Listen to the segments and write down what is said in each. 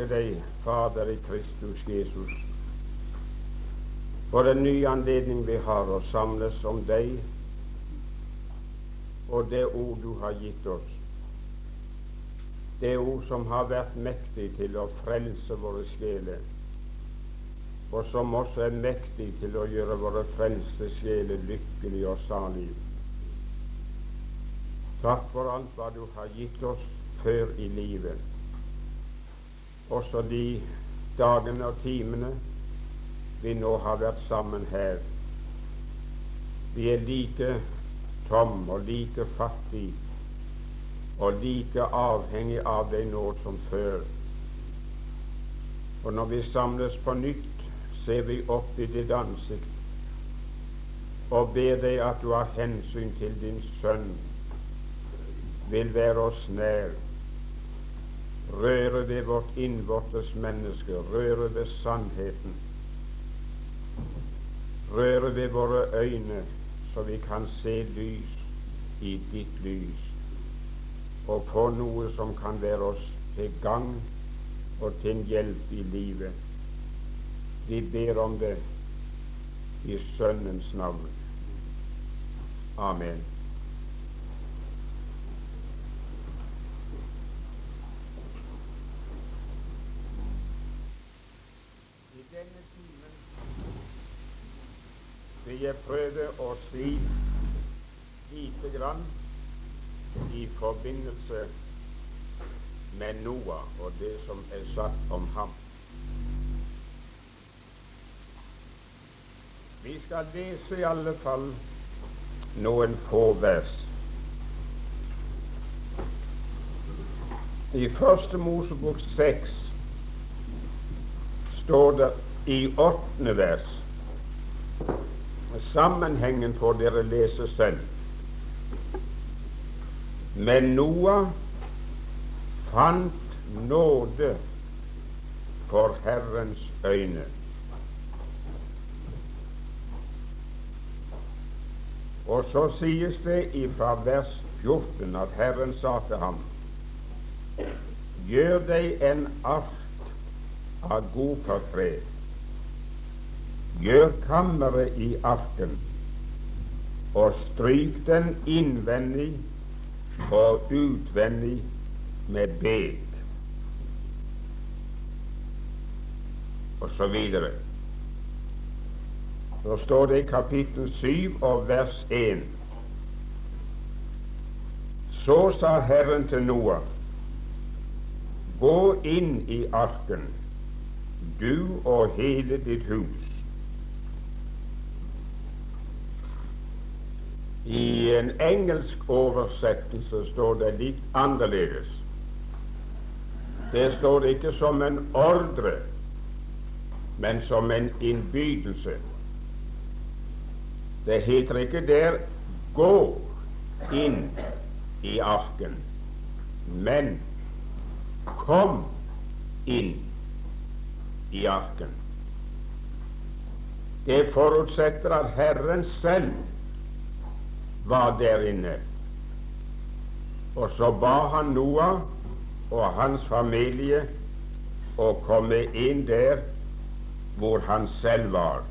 takke deg, Fader i Kristus Jesus, for den nye anledning vi har å samles om deg og det ord du har gitt oss. Det ord som har vært mektig til å frelse våre sjeler, og som også er mektig til å gjøre våre frelste sjeler lykkelige og salige. Takk for alt hva du har gitt oss før i livet, også de dagene og timene vi nå har vært sammen her. Vi er like tom og like fattig og like avhengig av deg nå som før. Og når vi samles på nytt, ser vi opp i ditt ansikt og ber deg at du har hensyn til din sønn, vil være oss nær, røre ved vårt innvortes menneske, røre ved sannheten, røre ved våre øyne, så vi kan se lys i ditt lys og få noe som kan være oss til gagn og til hjelp i livet. Vi ber om det i Sønnens navn. Amen. I denne timen vil jeg prøve å si lite grann i forbindelse med Noah og det som er sagt om ham. Vi skal lese i alle fall noen få vers. I Første Mosebok seks står det i åttende vers Sammenhengen får dere lese selv. Men Noah fant nåde for Herrens øyne. Og så sies det ifra vers 14 at Herren sa til ham Gjør deg en art av godfortre. Gjør kammeret i arken, og stryk den innvendig og utvendig med bed. og så videre. Så står det i kapittel 7 og vers 1. Så sa Herren til Noah, gå inn i arken, du og hele ditt hus. I en engelsk oversettelse står det litt annerledes. Det står ikke som en ordre, men som en innbydelse. Det heter ikke der 'gå inn i arken', men 'kom inn i arken'. Det forutsetter at Herren selv var der inne. Og så ba han Noah og hans familie å komme inn der hvor han selv var.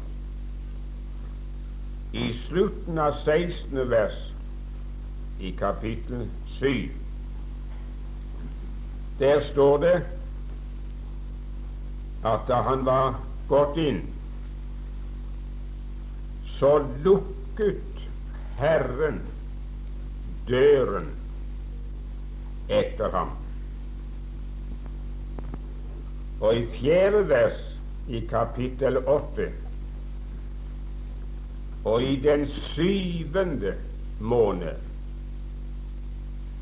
I slutten av 16. vers i kapittel 7 der står det at da han var gått inn, så lukket Herren døren etter ham. Og i fjerde vers i kapittel 8 og i den syvende måned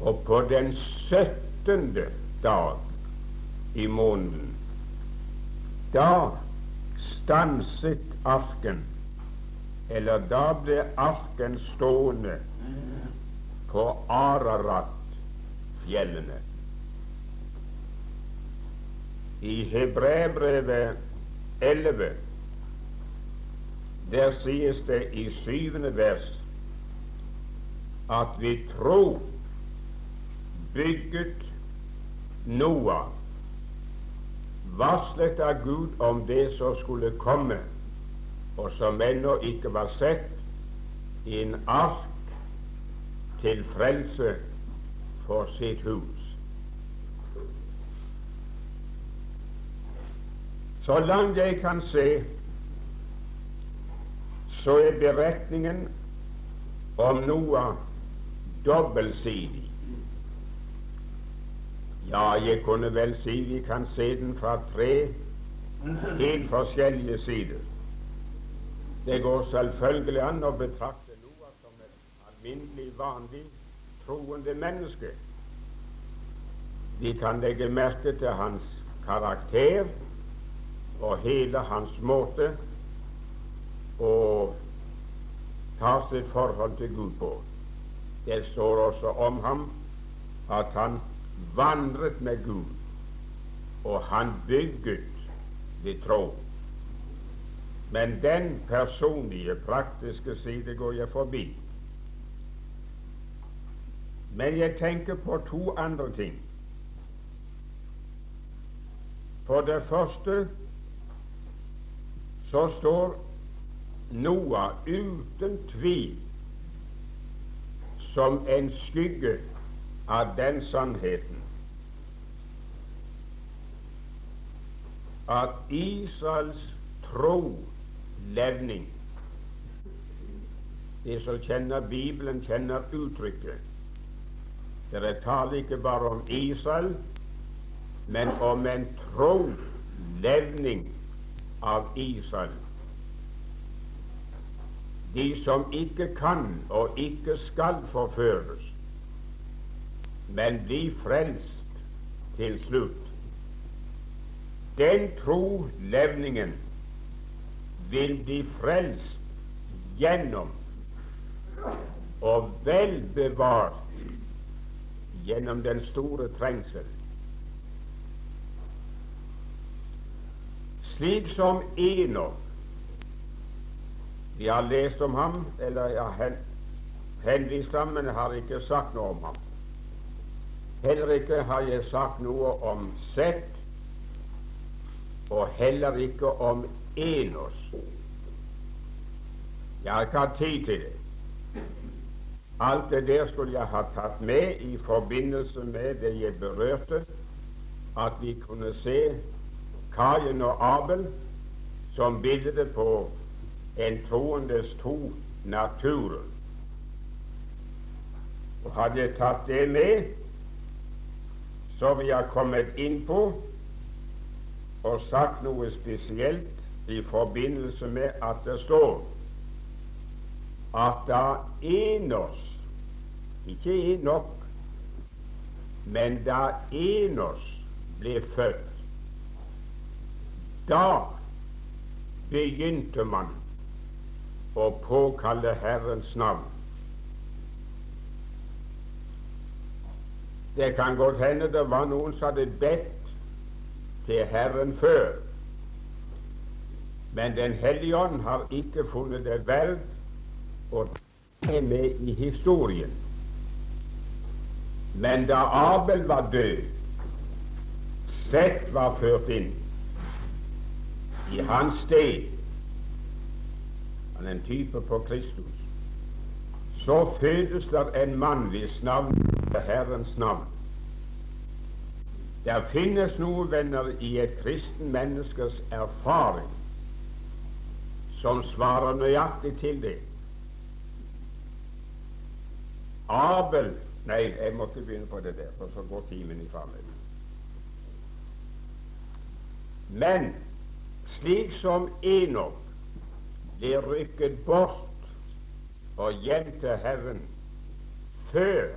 og på den syttende dag i måneden da stanset arken, eller da ble arken stående på Ararat-fjellene. I Hebrebrevet 11 der sies det i syvende vers at vi tro bygget Noah varslet av Gud om det som skulle komme, og som ennå ikke var sett, i en ark til frelse for sitt hus. Så langt jeg kan se, så er beretningen om Noah dobbeltsidig. Ja, jeg kunne vel si vi kan se den fra tre helt forskjellige sider. Det går selvfølgelig an å betrakte Noah som et alminnelig, vanlig, troende menneske. Vi kan legge merke til hans karakter og hele hans måte å ta sitt forhold til Gud på. Det står også om ham at han vandret med Gud, og han bygget ved tro. Men den personlige, praktiske side går jeg forbi. Men jeg tenker på to andre ting. For det første så står Noah uten tvil som en skygge av den sannheten at Israels tro levning De som kjenner Bibelen, kjenner uttrykket. Dere taler ikke bare om Israel, men om en tro levning av Israel. De som ikke kan og ikke skal forføres, men bli frelst til slutt. Den tro levningen vil bli frelst gjennom og vel bevart gjennom den store trengsel. Slik som Enok Vi har lest om ham, eller jeg har henvist ham, men jeg har ikke sagt noe om ham. Heller ikke har jeg sagt noe om Sett, og heller ikke om Enos. Jeg har ikke hatt tid til det. Alt det der skulle jeg ha tatt med i forbindelse med det jeg berørte, at vi kunne se Kajen og Abel som bildet på en troendes to naturer. Og hadde jeg tatt det med, så vi har kommet innpå og sagt noe spesielt i forbindelse med at det står at da Enos ikke Enok, men da Enos ble født, da begynte man å påkalle Herrens navn. Det kan godt hende det var noen som hadde bedt til Herren før, men Den hellige ånd har ikke funnet det verd å ta med i historien. Men da Abel var død, Sett var ført inn i hans sted Han er en type på Kristus. Så fødes der en mann hvis navn er Herrens navn. Det finnes noe, venner, i et kristen menneskes erfaring som svarer nøyaktig til det. Abel Nei, jeg måtte begynne på det der, for så går timen ifra meg. Men slik som Enok blir rykket bort og hjem til Herren før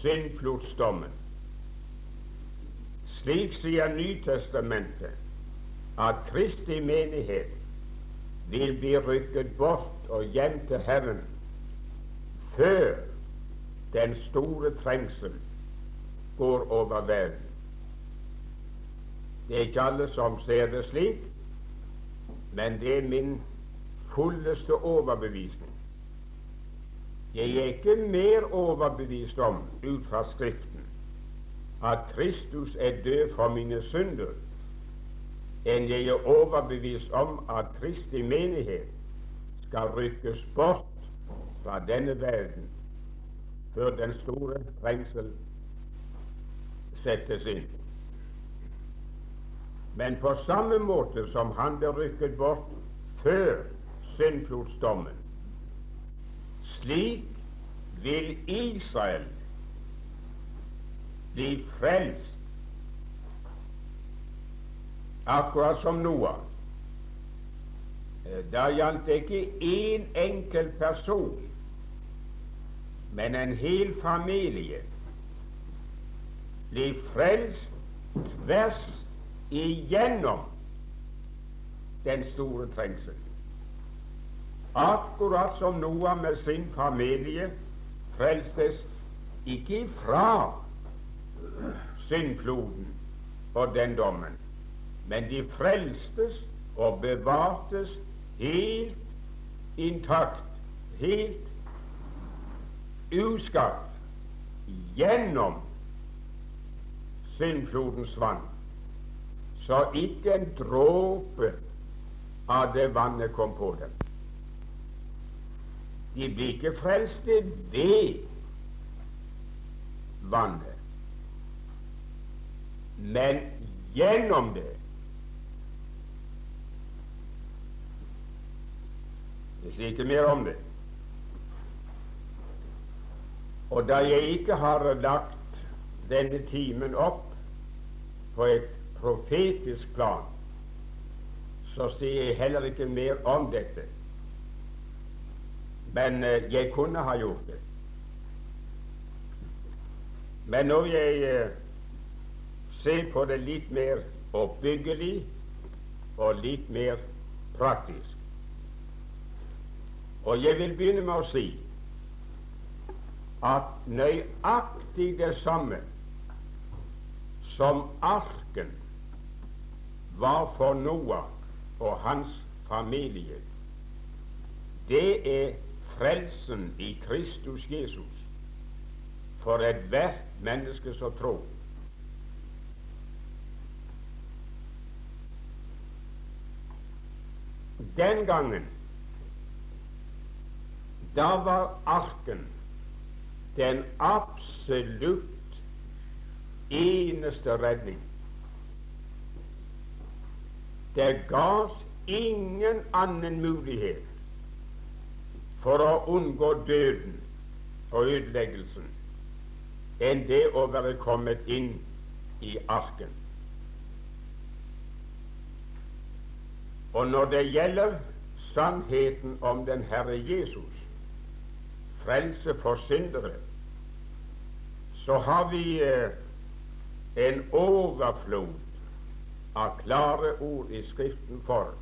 syndflodsdommen, slik sier Nytestamentet at Kristi menighet vil bli rykket bort og hjem til Herren før den store trengsel går over verden. Det er ikke alle som ser det slik, men det er min fulleste overbevisning. Jeg er ikke mer overbevist om, ut fra Skriften, at Kristus er død for mine synder, enn jeg er overbevist om at Kristi menighet skal rykkes bort fra denne verden før den store trengsel settes inn. Men på samme måte som han ble rykket bort før syndflodsdommen, slik vil Israel bli frelst akkurat som Noah. Eh, da gjaldt det ikke én enkelt person, men en hel familie blir frelst tvers igjennom den store trengsel. Akkurat som Noah med sin familie frelstes ikke fra syndfloden og den dommen, men de frelstes og bevartes helt intakt, helt uskapt gjennom syndflodens vann, så ikke en dråpe av det vannet kom på dem. De blir ikke frelste ved vannet, men gjennom det. Jeg sier ikke mer om det. Og da jeg ikke har lagt denne timen opp på et profetisk plan, så sier jeg heller ikke mer om dette. Men eh, jeg kunne ha gjort det. Men når jeg eh, ser på det litt mer oppbyggelig og litt mer praktisk Og jeg vil begynne med å si at nøyaktig det samme som arken var for Noah og hans familie, det er frelsen i Kristus Jesus for ethvert menneske som tror. Den gangen da var arken den absolutt eneste redning. Det gavs ingen annen mulighet for å unngå døden og ødeleggelsen enn det å være kommet inn i arken. Og når det gjelder sannheten om den Herre Jesus, frelse for syndere, så har vi eh, en overflod av klare ord i Skriften for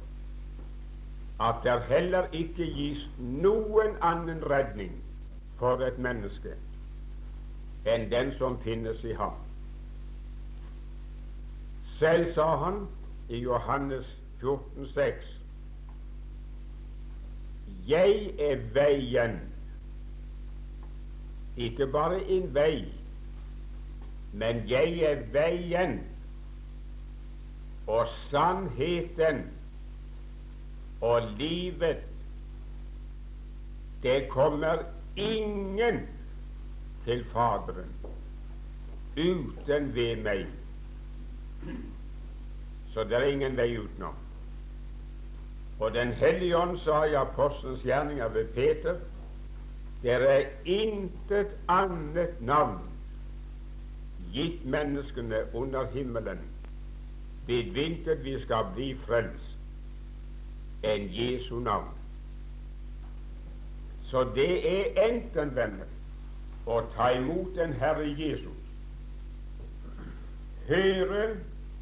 at det heller ikke gis noen annen redning for et menneske enn den som finnes i ham. Selv sa han i Johannes 14, 14,6 Jeg er veien, ikke bare en vei, men jeg er veien og sannheten og livet. Det kommer ingen til Faderen uten ved meg. Så det er ingen vei utenom. Og Den hellige ånd sa i Apostelens gjerninger ved Peter det er intet annet navn gitt menneskene under himmelen ved hvilket vi skal bli frelst, enn Jesu navn. Så det er enten, venner, å ta imot den Herre Jesus, høre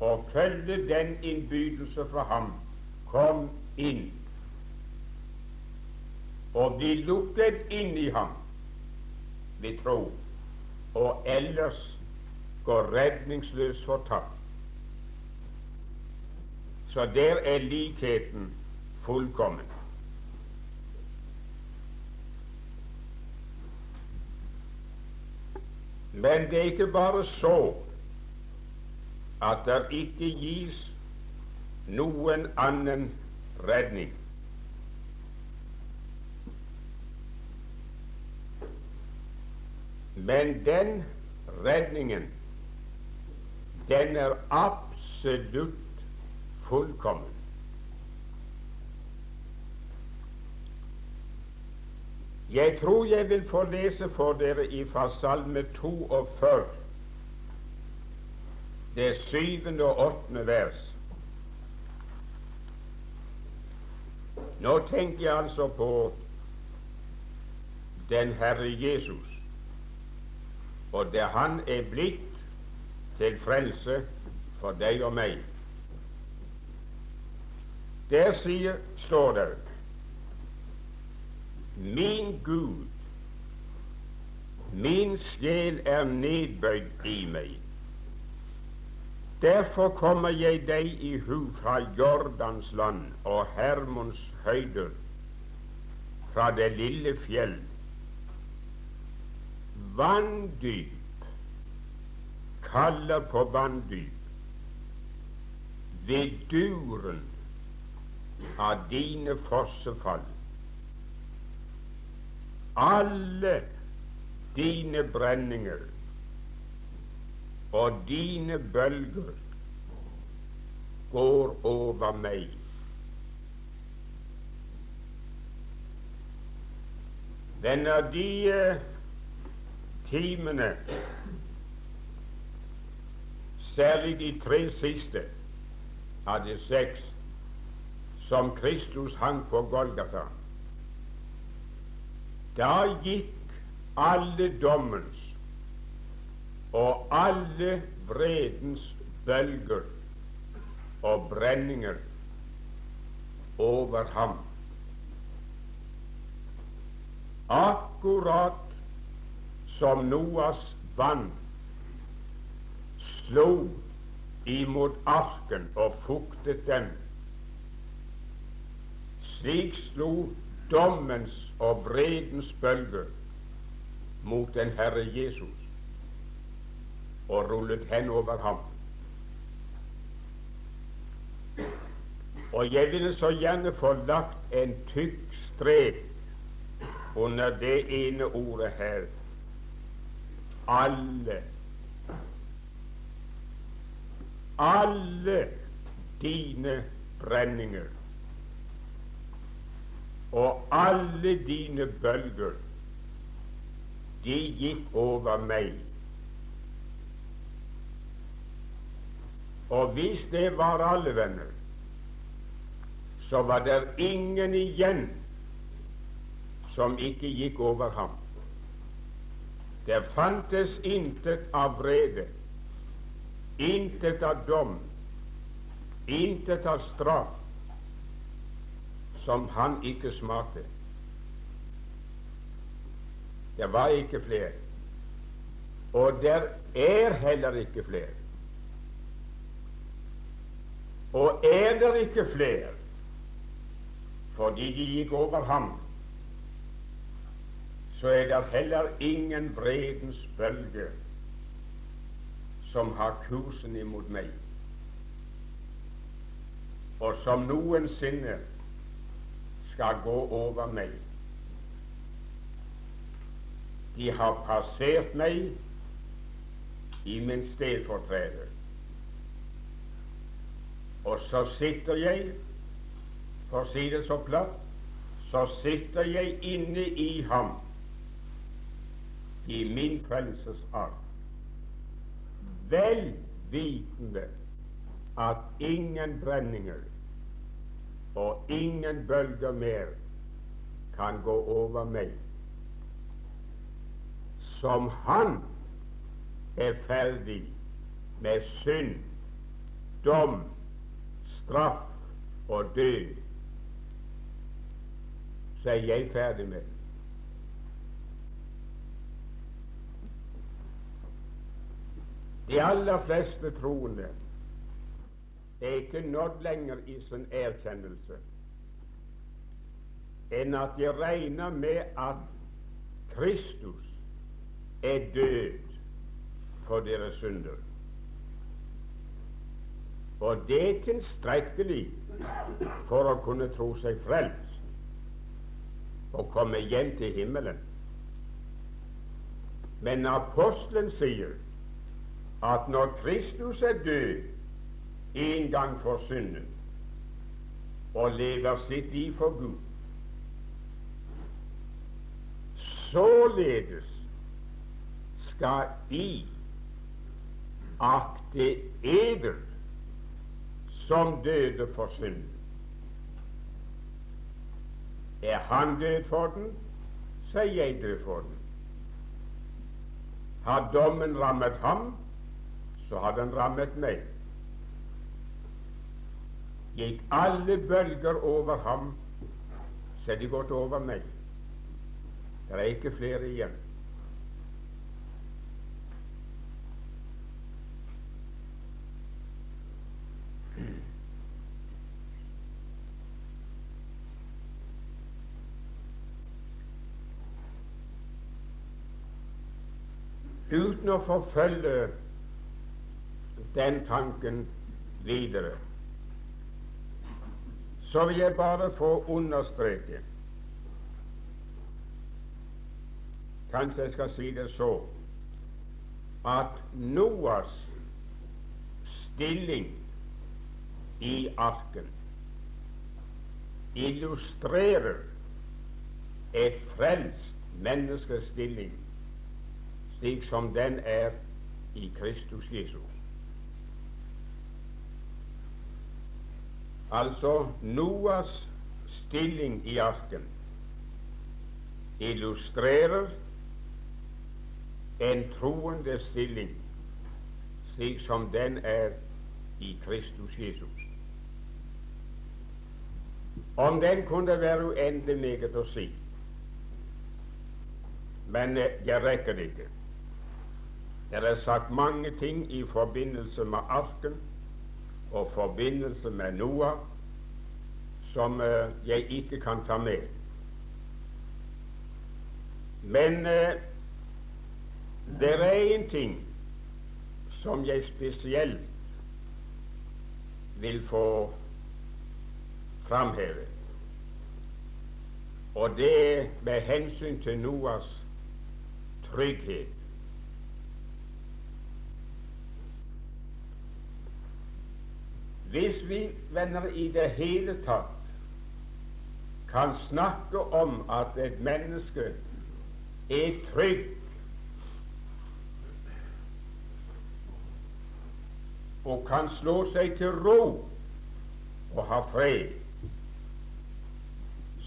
og følge den innbydelse fra ham, kom inn, og bli lukket inn i ham ved tro, og ellers går redningsløs fortapt. Så der er likheten fullkommen. Men det er ikke bare så at det ikke gis noen annen redning. Men den redningen, den er absolutt fullkommen. Jeg tror jeg vil få lese for dere fra Salme 42, det syvende og åttende vers. Nå tenker jeg altså på den Herre Jesus, og det Han er blitt til frelse for deg og meg. Der sier, står det Min Gud, min sjel er nedbøyd i meg. Derfor kommer jeg deg i hu fra Jordans land og Hermons høyder, fra det lille fjell. Vanndyp kaller på vanndyp ved duren av dine fossefall. Alle dine brenninger og dine bølger går over meg. Den av de uh, timene, særlig de tre siste av de seks, som Kristus hang på Golgata, da gikk alle dommens og alle vredens bølger og brenninger over ham. Akkurat som Noas vann slo imot arken og fuktet den, slik slo dommens og vredens bølger mot den Herre Jesus og rullet hen over ham. Og jeg ville så gjerne få lagt en tykk strek under det ene ordet her alle. Alle dine brenninger og alle dine bølger, de gikk over meg. Og hvis det var alle venner, så var det ingen igjen som ikke gikk over ham. Det fantes intet av vrede, intet av dom, intet av straff som han ikke smakte. Det var ikke flere. Og der er heller ikke flere. Og er det ikke flere fordi de gikk over ham, så er det heller ingen vredens bølge som har kursen imot meg, og som noensinne skal gå over meg. De har passert meg i min stedfortreder. Og så sitter jeg, for å si det så platt, så sitter jeg inne i ham, i min frelses arv, vel vitende at ingen brenninger og ingen bølger mer kan gå over meg. Som han er ferdig med synd, dom straff og død, så er jeg ferdig med. De aller fleste troende er ikke nådd lenger i sin erkjennelse enn at de regner med at Kristus er død for deres synder. Og det er tilstrekkelig for å kunne tro seg frelst og komme hjem til himmelen. Men apostelen sier at når Kristus er død en gang for synden og lever sitt liv for Gud, således skal I akte eder som døde for synden. Er han død for den, så er jeg død for den. Har dommen rammet ham, så har den rammet meg. Gikk alle bølger over ham, så er de gått over meg. Det er ikke flere igjen. uten å forfølge den tanken videre, så vil jeg bare få understreke Kanskje jeg skal si det så at Noas stilling i arken illustrerer et frelst menneskes stilling slik som den er i Kristus Jesus. Altså Noas stilling i arken illustrerer en troende stilling slik som den er i Kristus Jesus. Om den kunne være uendelig meget å si, men jeg rekker det ikke. Det er sagt mange ting i forbindelse med arken og forbindelse med Noah som uh, jeg ikke kan ta med. Men uh, det er en ting som jeg spesielt vil få framheve. Og det er med hensyn til Noas trygghet. Hvis vi, venner, i det hele tatt kan snakke om at et menneske er trygg og kan slå seg til ro og ha fred,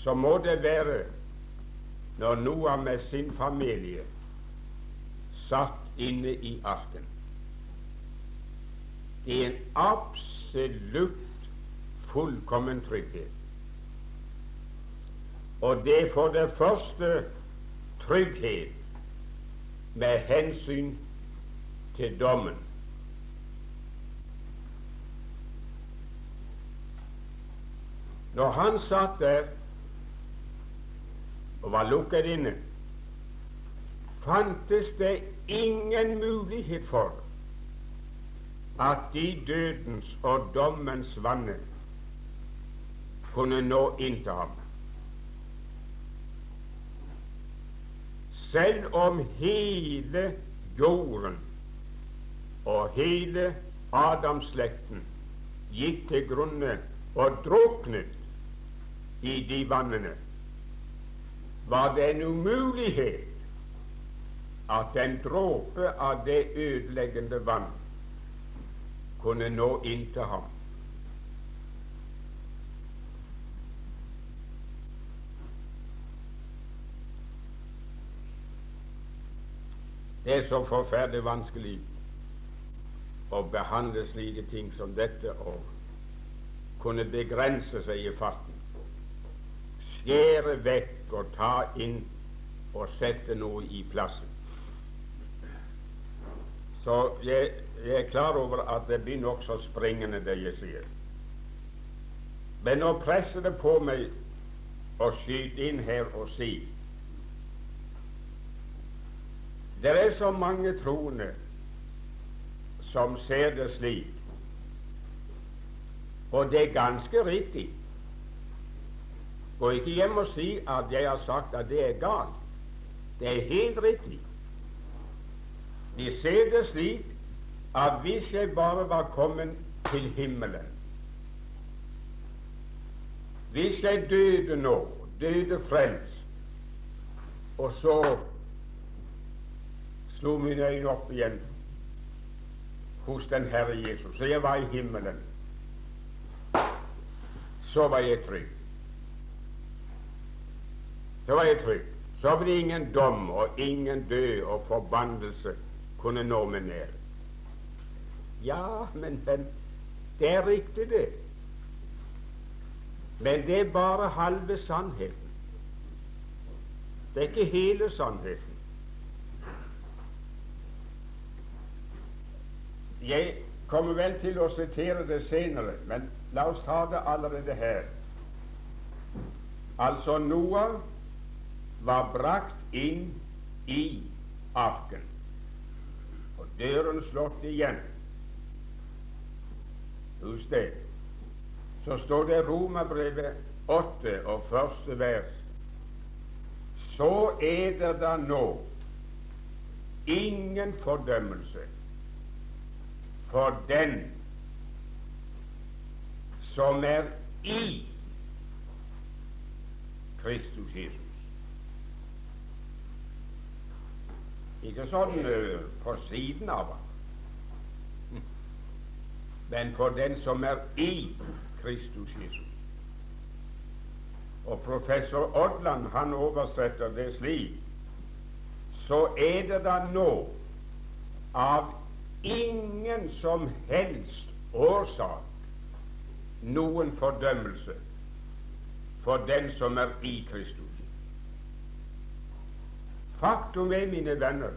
så må det være når Noah med sin familie satt inne i arken. Det er en absolutt absolutt fullkommen trygghet. Og det er for det første trygghet med hensyn til dommen. Når han satt der og var lukket inne, fantes det ingen mulighet for at de dødens og dommens vanner kunne nå inn til ham. Selv om hele jorden og hele Adamslekten gikk til grunne og druknet i de vannene, var det en umulighet at en dråpe av det ødeleggende vann kunne nå inn til ham. Det er så forferdelig vanskelig å behandle slike ting som dette og kunne begrense seg i farten. Skjære vekk og ta inn og sette noe i plassen. Så jeg jeg er klar over at det blir nokså springende, det jeg sier. Men nå presser det på meg å skyte inn her og si Det er så mange troende som ser det slik Og det er ganske riktig. Gå ikke hjem og si at jeg har sagt at det er galt. Det er helt riktig. De ser det slik at hvis jeg bare var kommet til himmelen Hvis jeg døde nå, døde frelst, og så slo mine øyne opp igjen hos den Herre Jesus, så jeg var i himmelen, så var jeg trygg. Så var jeg trygg. Så ble ingen dom og ingen død og forbannelse kunne normen ned. Ja, men, men det er riktig, det. Men det er bare halve sannheten. Det er ikke hele sannheten. Jeg kommer vel til å sitere det senere, men la oss ta det allerede her. Altså Noah var brakt inn i arken, døren slått igjen. hos det. Så står det Romerbrevet 8 og første vers Så er det da nå ingen fordømmelse for den som er i Kristus Jesus. Ikke sånn uh, på siden av ham, men for den som er i Kristus Jesus. Og professor Odland han oversetter det slik så er det da nå av ingen som helst årsak noen fordømmelse for den som er i Kristus. Faktum er, mine venner,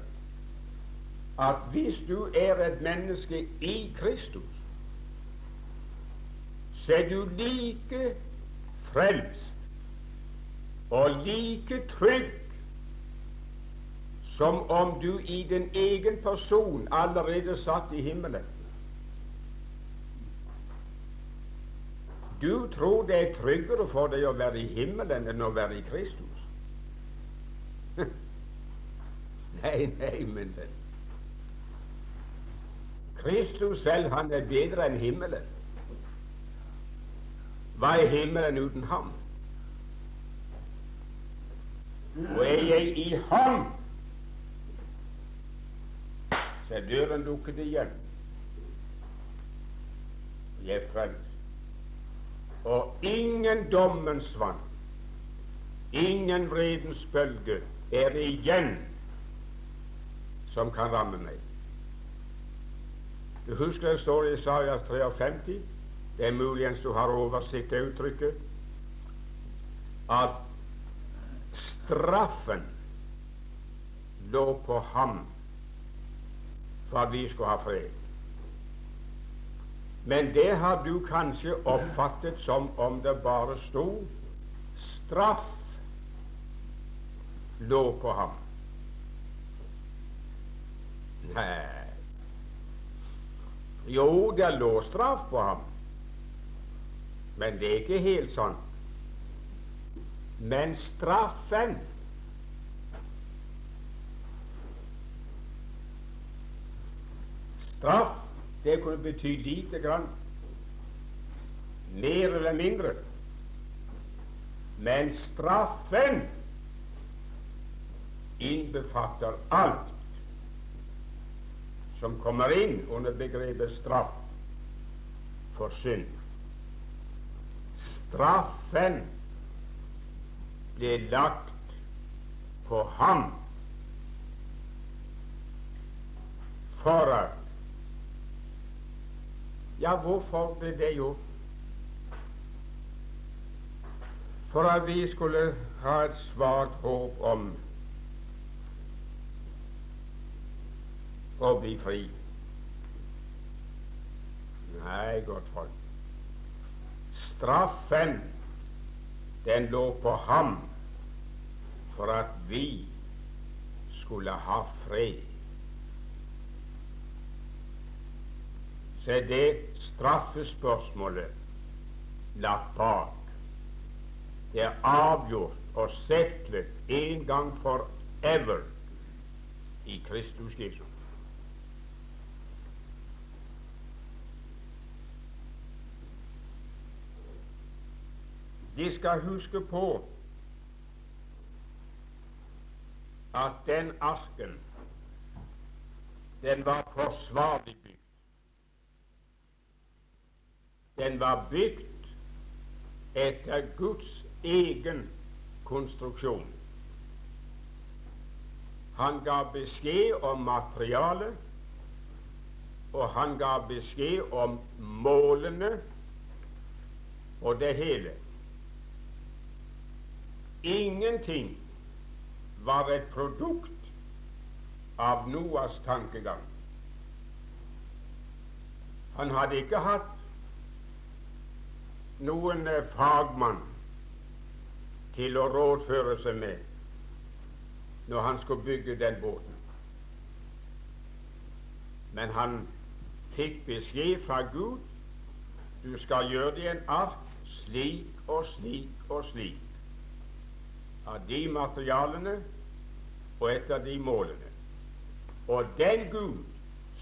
at hvis du er et menneske i Kristus, så er du like frelst og like trygg som om du i din egen person allerede satt i himmelen. Du tror det er tryggere for deg å være i himmelen enn å være i Kristus. Nei, nei, men venn. Kristus selv, han er bedre enn himmelen. Hva er himmelen uten ham? Og er jeg i ham, så er døren lukket igjen. Jeg er frelst. Og ingen dommens vann, ingen vredens bølge er igjen som kan ramme meg. Du husker det står i Isaias 53, det er muligens du har oversikt det uttrykket, at straffen lå på ham for at vi skulle ha fred. Men det har du kanskje oppfattet som om det bare sto straff lå på ham. Nei Jo, det lå straff på ham, men det er ikke helt sånn. Men straffen Straff, det kunne bety lite grann. Mer eller mindre. Men straffen innbefatter alt som kommer inn under begrepet straff for synd. Straffen ble lagt på ham for at ja, hvorfor ble det gjort? For at vi skulle ha et svart håp om å bli fri. Nei, godt folk. Straffen, den lå på ham for at vi skulle ha fred. Så det straffespørsmålet lagt bak. Det er avgjort og settlet en gang for ever i Kristus Jesus. De skal huske på at den asken den var forsvarlig bygd. Den var bygd etter Guds egen konstruksjon. Han ga beskjed om materialet, og han ga beskjed om målene og det hele. Ingenting var et produkt av Noas tankegang. Han hadde ikke hatt noen eh, fagmann til å rådføre seg med når han skulle bygge den båten. Men han fikk beskjed fra Gud du skal gjøre det en ark slik og slik og slik av de materialene og etter de målene. Og den Gud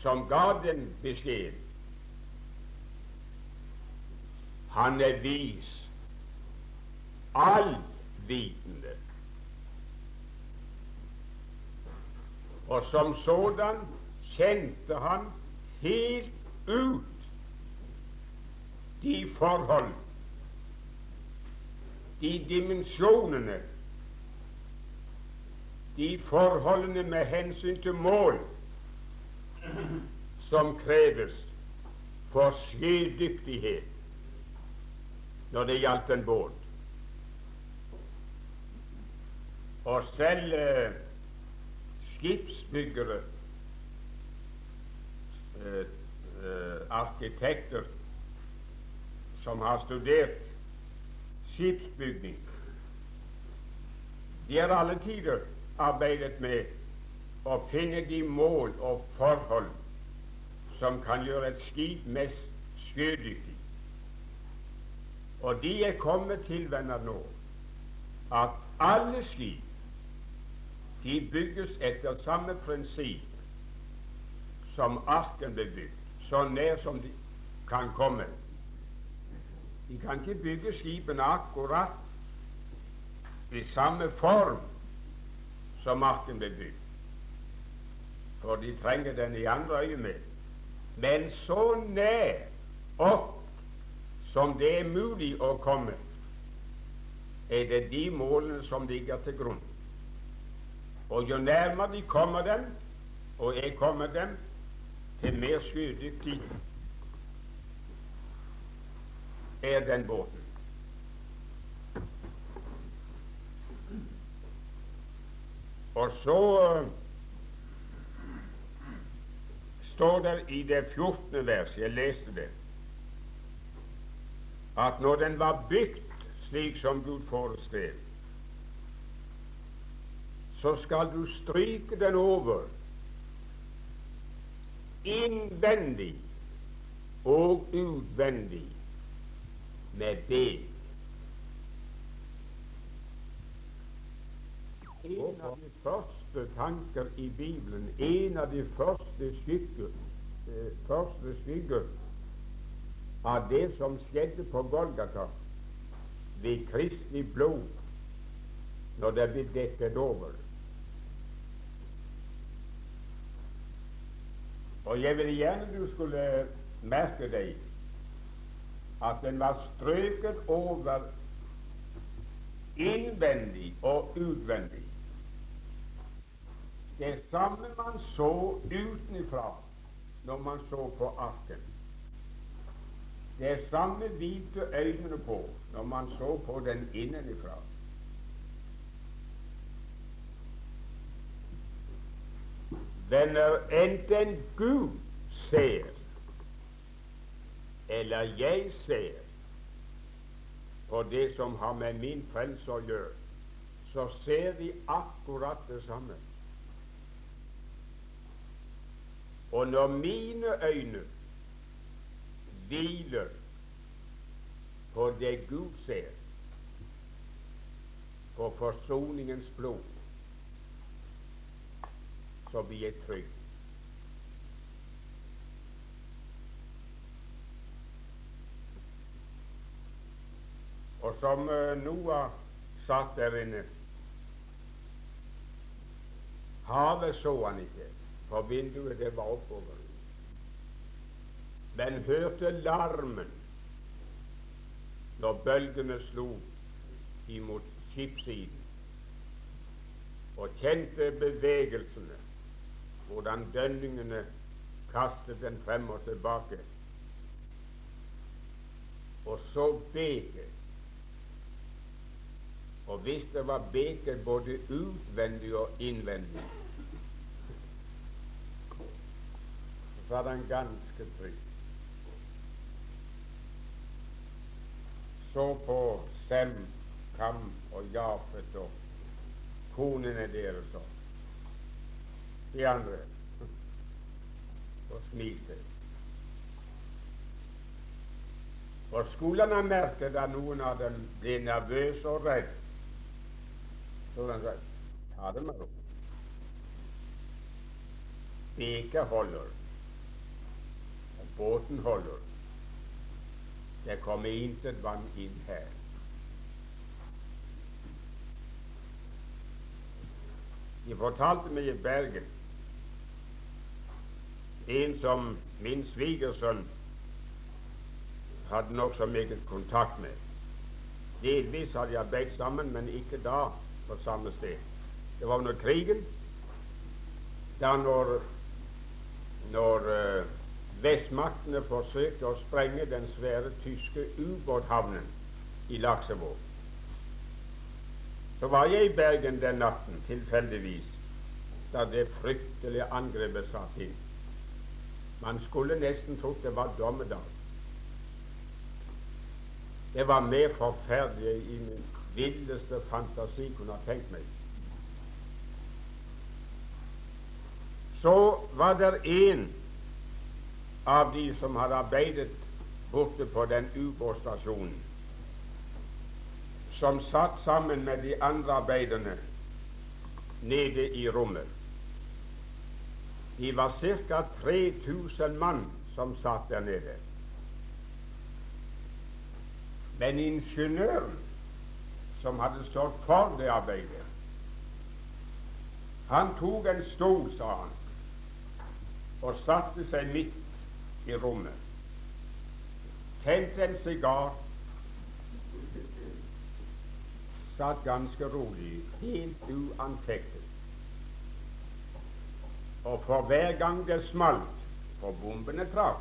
som ga den beskjeden, han er vis, allvitende. Og som sådan kjente han helt ut de forhold, de dimensjonene de forholdene med hensyn til mål som kreves for sjødyktighet når det gjaldt en båt. Og selv eh, skipsbyggere, eh, eh, arkitekter som har studert skipsbygning, de er alle tider arbeidet med å finne de mål og forhold som kan gjøre et skip mest sjødyktig. Og de er kommet til, venner, nå at alle skip de bygges etter samme prinsipp som arken ble bygd, så nær som de kan komme. De kan ikke bygge skipene akkurat i samme form som marken ble bygd. For de trenger den i andre øyemed. Men så nær opp som det er mulig å komme, er det de målene som ligger til grunn. Og jo nærmere de kommer dem, og jeg kommer dem, til mer sjødyktig er den båten. Og så uh, står det i det 14. vers, jeg leste det, at når den var bygd slik som Gud foreskrev, så skal du stryke den over innvendig og utvendig med bed. En av de første tanker i Bibelen, en av de første skygger, eh, første skygger av det som skjedde på Golgata ved kristelig blod når det ble dekket over. Og jeg ville gjerne du skulle merke deg at den var strøket over innvendig og utvendig. Det samme man så utenfra når man så på arken. Det samme hvite øynene på når man så på den innenfra. når enten Gud ser, eller jeg ser på det som har med min frelse å gjøre, så ser vi akkurat det samme. Og når mine øyne hviler på det Gud ser, på forsoningens blod, så vi jeg trygge. Og som uh, Noah satt der inne Havet så han ikke, for vinduet det var oppover. Men hørte larmen når bølgene slo imot skipssiden, og kjente bevegelsene, hvordan dønningene kastet den frem og tilbake. Og så beket og hvis det var beket både utvendig og innvendig, så var den ganske trygg. Så på Sem, Kam og Jafet og konene deres og de andre og smilte. Og skulle han ha merket at noen av dem ble nervøse og redde, så han sa ta det med ro. Beket holder, båten holder. Det kommer intet vann inn her. De fortalte meg i Bergen en som min svigersønn hadde nokså meget kontakt med. Delvis hadde jeg begge sammen, men ikke da på samme sted. Det var under krigen, da når, når uh, vestmaktene forsøkte å sprenge den svære tyske ubåthavnen i Laksevåg. Så var jeg i Bergen den natten, tilfeldigvis, da det fryktelige angrepet satt inn. Man skulle nesten trodd det var dommedag. Det var mer forferdelig i min villeste fantasi kunne ha tenkt meg. Så var det en av de som hadde arbeidet borte på den ubåtstasjonen, som satt sammen med de andre arbeiderne nede i rommet. De var ca. 3000 mann som satt der nede. Men ingeniøren som hadde stått for det arbeidet. Han tok en stol, sa han, og satte seg midt i rommet. Tente en sigar, satt ganske rolig, helt uanfektet. Og for hver gang det smalt, for bombene traff,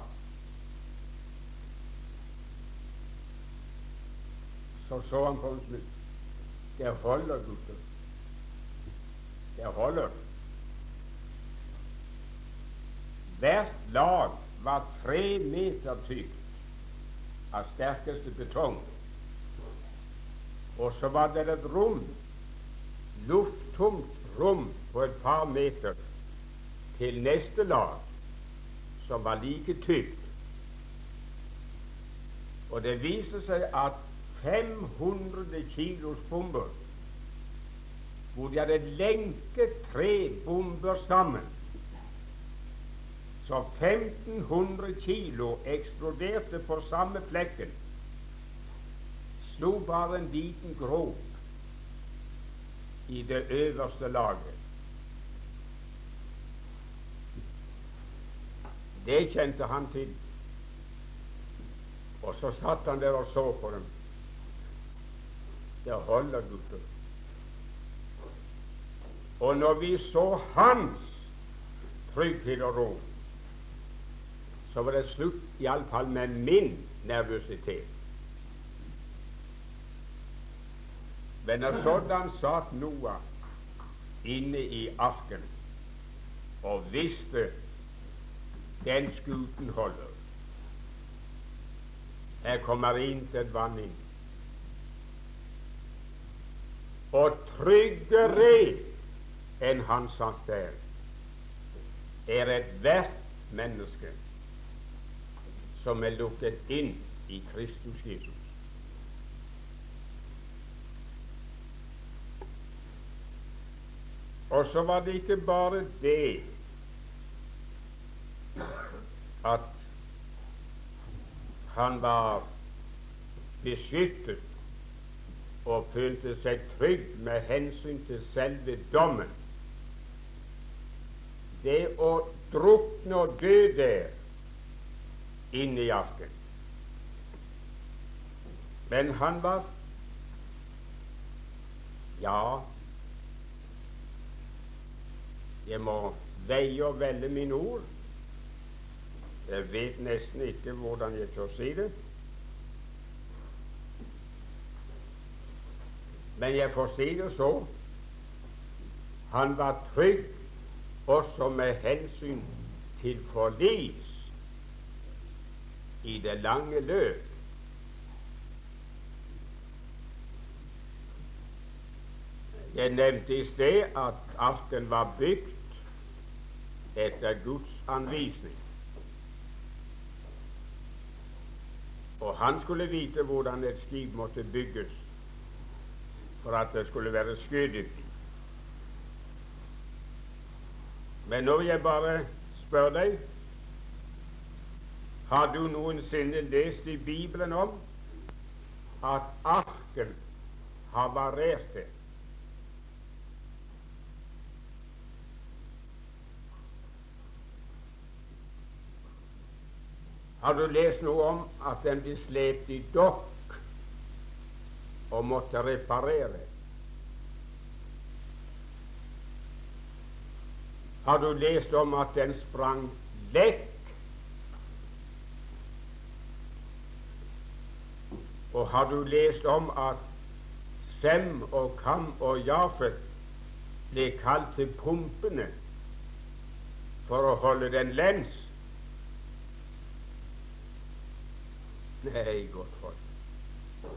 så så han på en smitt. Det holder, gutter. Det holder. Hvert lag var tre meter tykt av sterkeste betong. Og så var det et rom, lufttomt rom på et par meter til neste lag, som var like tykt. Og det viser seg at 500 kilos bomber, hvor de hadde lenket tre bomber sammen. Så 1500 kilo eksploderte på samme flekken. Slo bare en liten grop i det øverste laget. Det kjente han til. Og så satt han der og så på dem. Det holder, gutter. Og når vi så hans trygghet og ro, så var det slutt iallfall med min nervøsitet. Men når sådan satt Noah inne i arken og visste den skuten holder, her kommer intet vann inn og tryggere enn han satt der, er ethvert menneske som er lukket inn i Kristus Jesus. Og så var det ikke bare det at han var beskyttet og følte seg trygg med hensyn til selve dommen. Det å drukne og dø der inne i arken. Men han var Ja, jeg må veie og velge mine ord. Jeg vet nesten ikke hvordan jeg tør si det. Men jeg får si det så. Han var trygg også med hensyn til forlis i det lange løp. Jeg nevnte i sted at arken var bygd etter Guds anvisning. Og han skulle vite hvordan et skip måtte bygges for at det skulle være skøydyktig. Men nå vil jeg bare spørre deg Har du noensinne lest i Bibelen om at arken havarerte? Har du lest noe om at den ble slept i dokk og måtte reparere? Har du lest om at den sprang lekk? Og har du lest om at Sem og Kam og Jafet ble kalt til pumpene for å holde den lens? Nei, godt folk.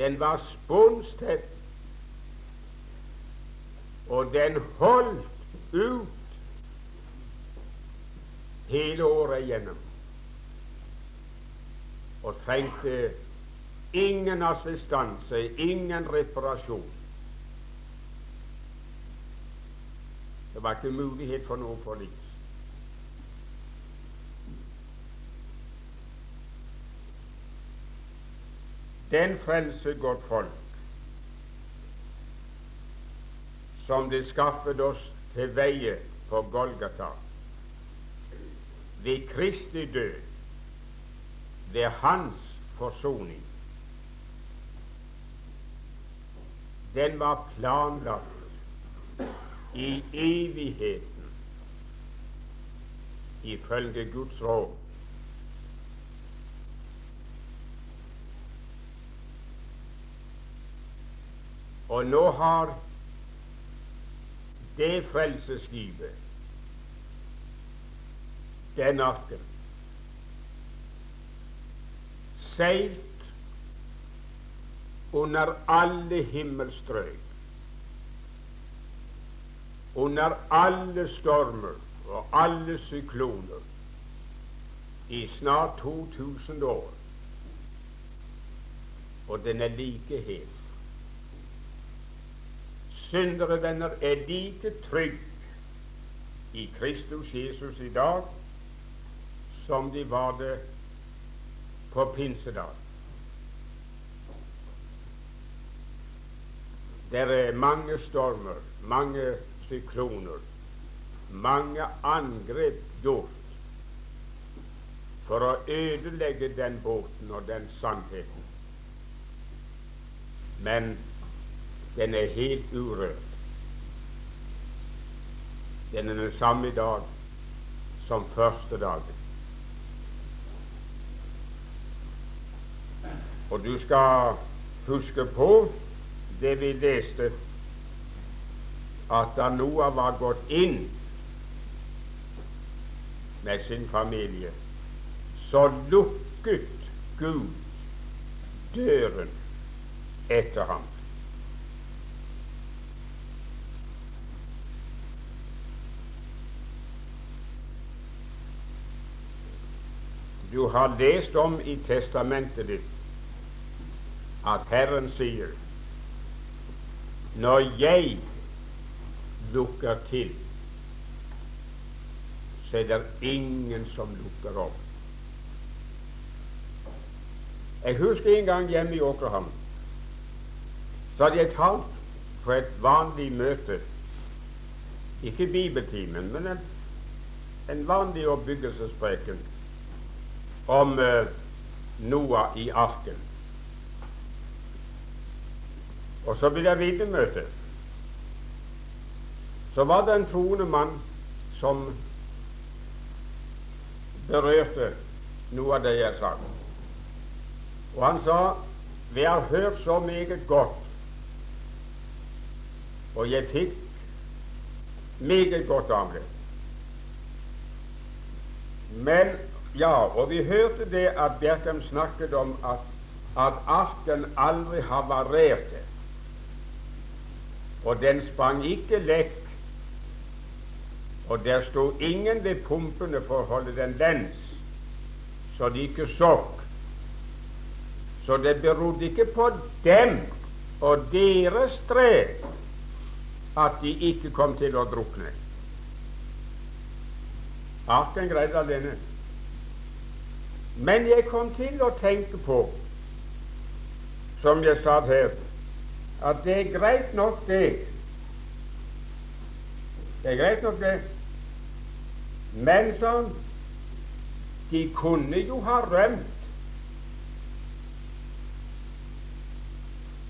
Den var sponstett, og den holdt ut hele året igjennom og trengte ingen assistanse, ingen reparasjon. Det var ikke mulighet for noe forlis. Den frelse, godt folk, som det skaffet oss til veie på Golgata ved Kristi død, ved Hans forsoning, den var planlagt i evigheten ifølge Guds råd. Og nå har det frelsesskipet, den arken, seilt under alle himmelstrøk, under alle stormer og alle sykloner i snart 2000 år, og den er like het. Syndere, venner, er like trygg i Kristus Jesus i dag som de var det på pinsedag. Det er mange stormer, mange sykloner, mange angrep gjort for å ødelegge den båten og den sannheten. Men den er helt urørt. Den er den samme i dag som første dagen. Og du skal huske på det vi leste, at da Noah var gått inn med sin familie, så lukket Gud døren etter ham. Du har lest om i testamentet ditt at Herren sier når jeg lukker til, så er det ingen som lukker opp. Jeg husker en gang hjemme i Åkerhamn. Så hadde jeg talt på et vanlig møte. Ikke bibeltimen, men en, en vanlig oppbyggelsespreken om uh, Noah i arken. Og så blir det vitnemøte. Så var det en troende mann som berørte noe av det jeg sa. Og han sa vi har hørt så meget godt, og jeg fikk meget godt av det. Men ja, og vi hørte det at Bjerkem snakket om at, at arken aldri havarerte. Og den sprang ikke lekk. Og der sto ingen ved pumpene for å holde den lens, så de ikke sokk. Så det berodde ikke på dem og deres strev at de ikke kom til å drukne. Arken greide alene. Men jeg kom til å tenke på, som jeg sa her, at det er greit nok, det. Det er greit nok, det. Men sånn De kunne jo ha rømt.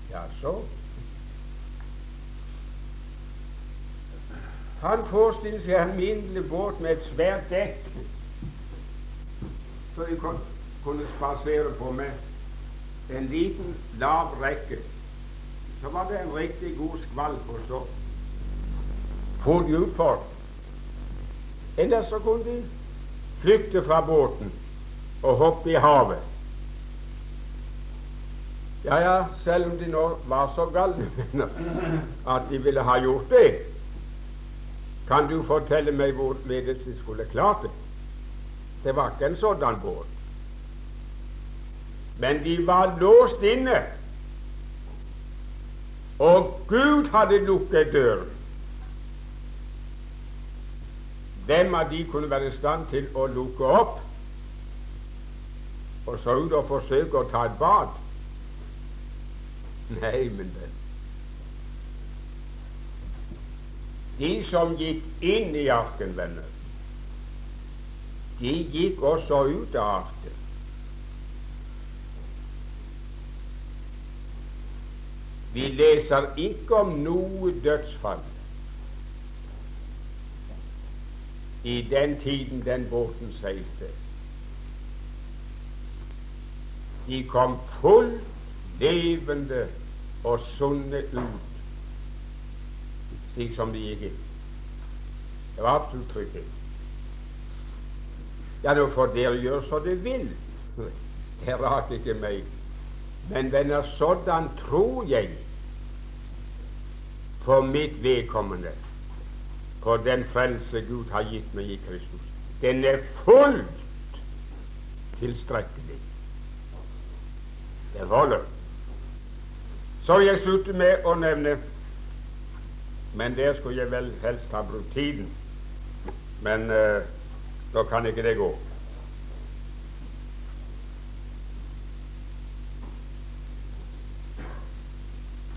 Ja, så Han forestiller seg en mindre båt med et svært dekk, så de kunne spasere på med en liten, lav rekke så var det en riktig god skvalp, også. for de utfor. Ellers så kunne de flykte fra båten og hoppe i havet. Ja, ja, selv om de nå var så galne at de ville ha gjort det, kan du fortelle meg hvorledes de skulle klart det? Det var ikke en sådan båt. Men de var låst inne og Gud hadde lukket døren. Hvem av de kunne være i stand til å lukke opp og så ut og forsøke å ta et bad? Nei, men venn. De som gikk inn i arken, venner, de gikk også ut av arken. Vi leser ikke om noe dødsfall i den tiden den båten seilte. De kom fullt levende og sunne ut, slik som de gikk inn. Det var absolutt trygghet. Ja, nå får dere gjøre så dere vil. Det raker ikke meg. Men venner, sådan tror jeg for mitt vedkommende på den frelse Gud har gitt meg i Kristus. Den er fullt tilstrekkelig. Det holder. Så jeg slutte med å nevne Men der skulle jeg vel helst ha brukt tiden. Men uh, da kan ikke det gå.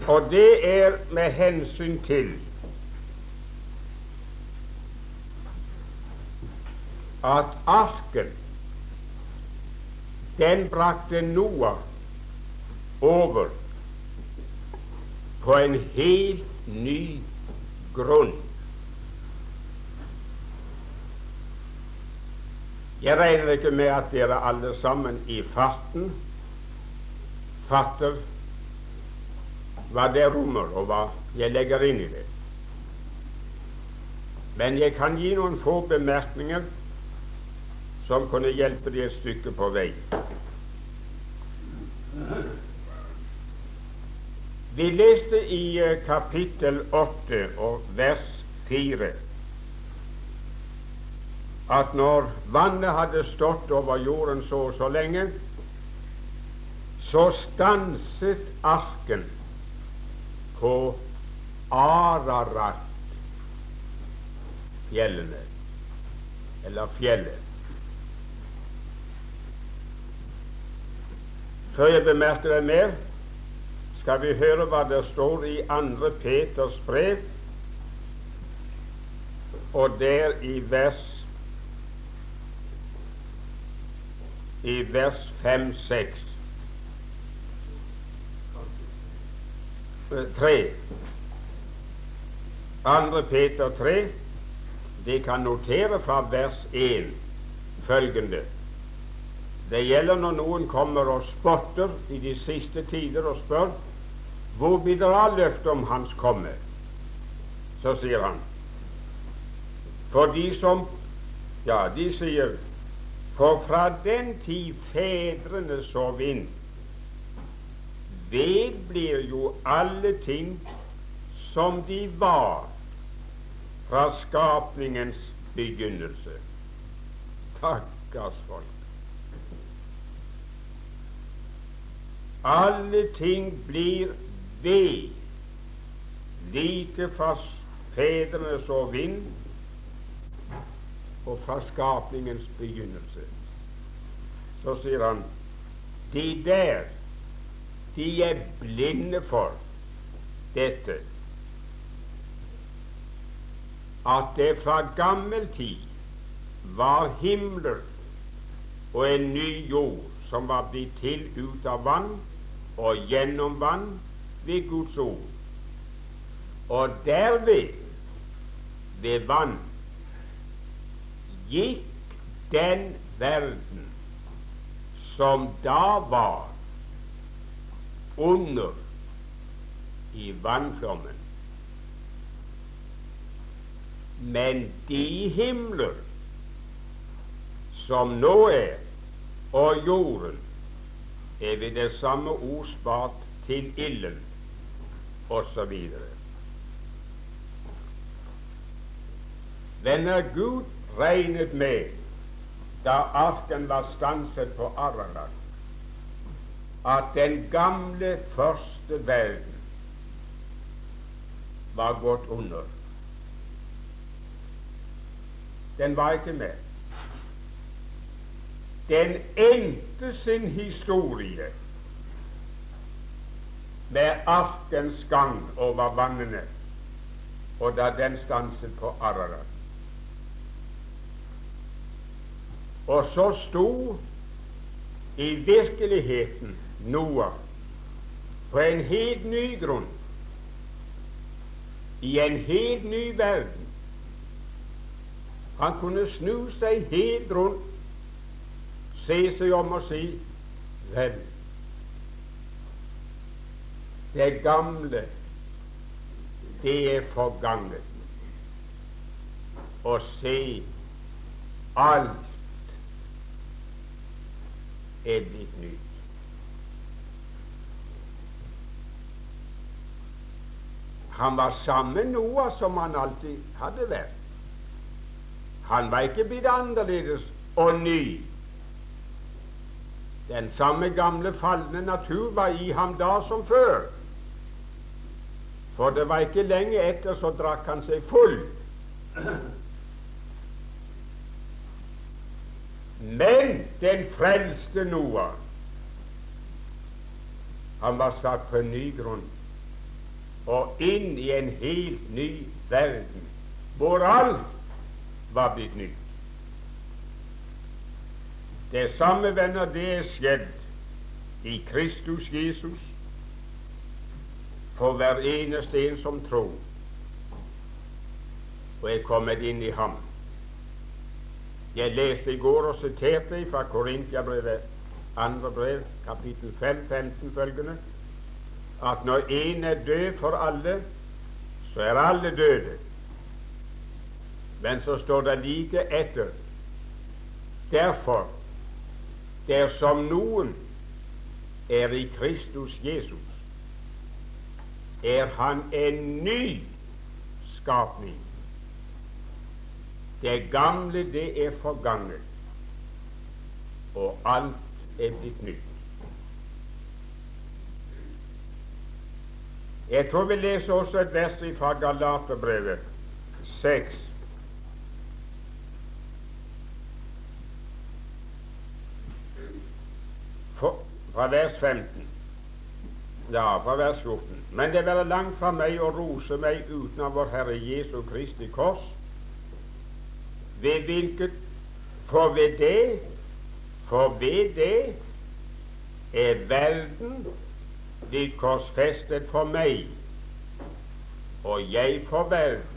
Og det er med hensyn til at arken den brakte Noah over på en helt ny grunn. Jeg regner ikke med at dere alle sammen i farten fatter hva det rommer, og hva jeg legger inn i det. Men jeg kan gi noen få bemerkninger som kunne hjelpe det et stykke på vei. Vi leste i uh, kapittel 8 og vers 4 at når vannet hadde stått over jorden så og så lenge, så stanset arken på Ararat fjellene, eller fjellet. Før jeg bemerker det mer, skal vi høre hva det står i 2. Peters brev, og der i vers i vers 5-6. 3. 2. Peter 3. De kan notere fra vers 1 følgende det gjelder når noen kommer og spotter i de siste tider og spør hvor blir det av løftet om Hans komme? Så sier han For de som Ja, de sier For fra den tid fedrene sov inn, vedblir jo alle ting som de var fra skapningens begynnelse. Takkars folk. Alle ting blir ved, like fra fedrenes og vind og fra skapningens begynnelse. Så sier han de der, de er blinde for dette at det fra gammel tid var himler og en ny jord som var blitt til ut av vann og gjennom vann ved Guds ord. Og derved, ved vann, gikk den verden som da var under i vannflommen. Men de himler som nå er, og jorden, er ved det samme ord spart til ilden, osv. Venner, Gud regnet med, da arken var stanset på Ararat, at den gamle første verden var gått under. Den var ikke med. Den endte sin historie med arkens gang over vannene, og da den stanset på Ararat. Og så sto i virkeligheten Noah på en helt ny grunn, i en helt ny verden. Han kunne snu seg helt rundt se seg om og si Vel, det gamle, det er forganget. Og se, alt er blitt nytt. Han var samme Noah som han alltid hadde vært. Han var ikke blitt annerledes og ny den samme gamle falne natur var i ham da som før. For det var ikke lenge etter så drakk han seg full. Men den frelste Noah, han var satt på en ny grunn og inn i en helt ny verden, hvor alt var blitt nytt. Det samme, venner, det er skjedd i Kristus Jesus for hver eneste en som tror og er kommet inn i ham. Jeg leste i går og siterte fra Korintiabrevet, andre brev, kapittel 5, 15 følgende, at når én er død for alle, så er alle døde. Men så står det like etter Derfor dersom noen er i Kristus Jesus, er han en ny skapning. Det gamle, det er forganget, og alt er blitt nytt. Jeg tror vi leser også et vers fra Galaterbrevet 6. Fra vers 15. Ja, fra vers 14. Men det være langt fra meg å rose meg uten av vår Herre Jesu Kristi Kors, ved hvilket For ved det, for ved det er verden blitt korsfestet for meg, og jeg for verden.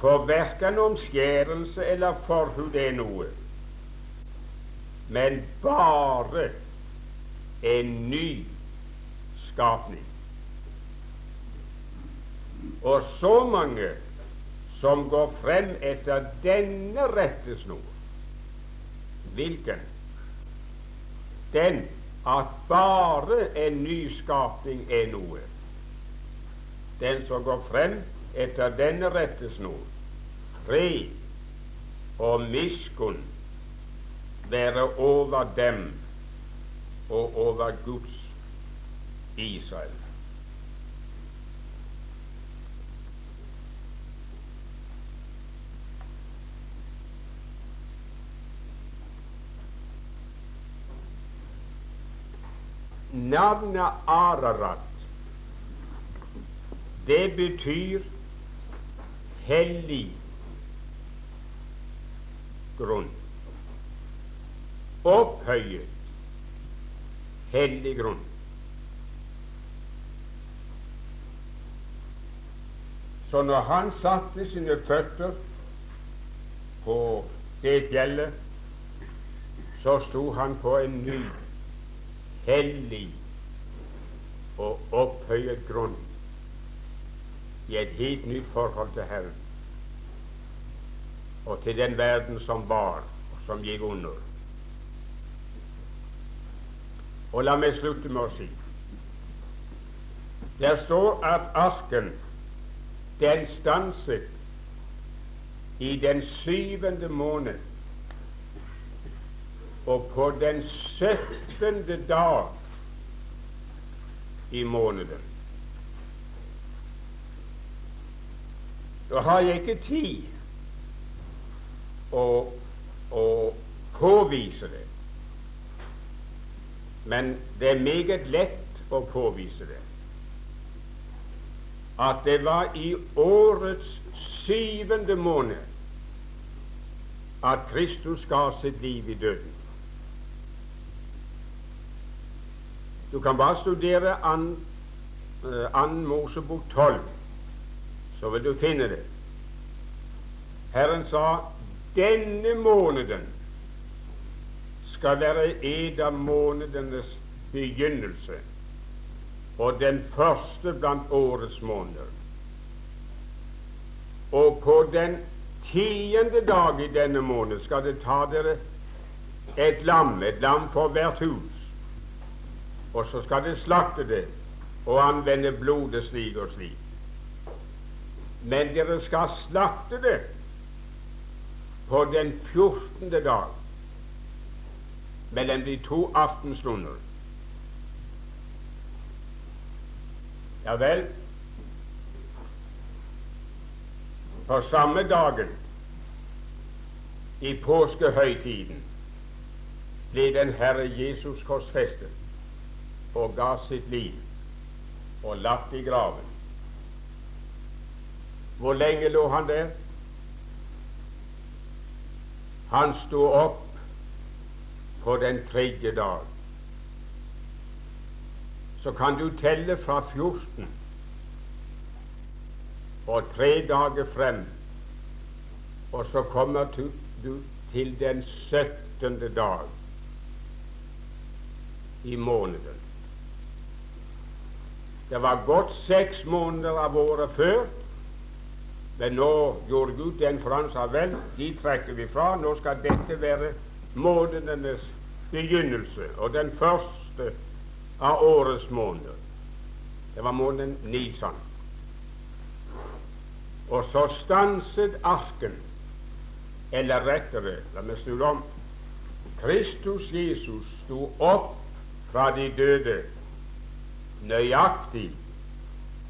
For verken omskjærelse eller forhud er noe, men bare en ny skapning. Og så mange som går frem etter denne rettesnor. Hvilken? Den at bare en nyskapning er noe. Den som går frem etter denne rettesnor, fred og miskunn være over dem og over Guds Israel. Navnet Ararat, det betyr hellig grunn. Opphøyet, hellig grunn. Så når han satte sine føtter på det fjellet, så sto han på en ny hellig og opphøyet grunn i et helt nytt forhold til Herren og til den verden som var, og som gikk under. Og la meg slutte med å si Der står at asken den stanset i den syvende måned og på den syttende dag i måneden. Da har jeg ikke tid å, å påvise det, men det er meget lett å påvise det. At det var i årets syvende måned at Kristus ga sitt liv i døden. Du kan bare studere Ann uh, Mosebok 12, så vil du finne det. Herren sa denne måneden skal være en av månedenes begynnelse og den første blant årets måneder. Og på den tiende dag i denne måned skal det ta dere et lam, et lam for hvert hus og så skal de slakte det og anvende blodet slik og slik. Men dere skal slakte det på den fjortende dag mellom de to aftenstunder. Ja vel, på samme dagen i påskehøytiden ble den Herre Jesus korsfestet og ga sitt liv og lagt i graven. Hvor lenge lå han der? Han sto opp på den tredje dag. Så kan du telle fra 14 og tre dager frem, og så kommer du, du til den 17. dag i måneden. Det var gått seks måneder av året før, men nå gjorde Gud den han vel, de trekker vi fra. Nå skal dette være månedenes begynnelse og den første av årets måneder. Det var måneden Nisan. Og så stanset asken, eller rettere, la meg snu om Kristus Jesus sto opp fra de døde nøyaktig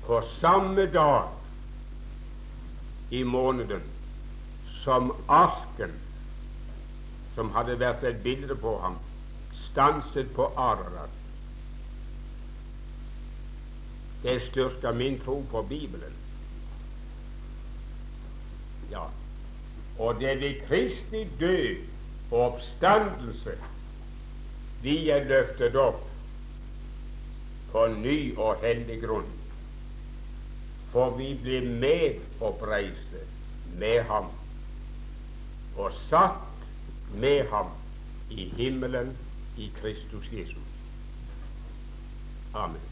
på samme dag i måneden som asken, som hadde vært et bilde på ham, stanset på Ararat. Det styrker min tro på Bibelen. Ja, og det er ved Kristi død og oppstandelse vi er løftet opp på ny og hellig grunn. For vi blir medoppreiste med ham og satt med ham i himmelen i Kristus Jesus. Amen.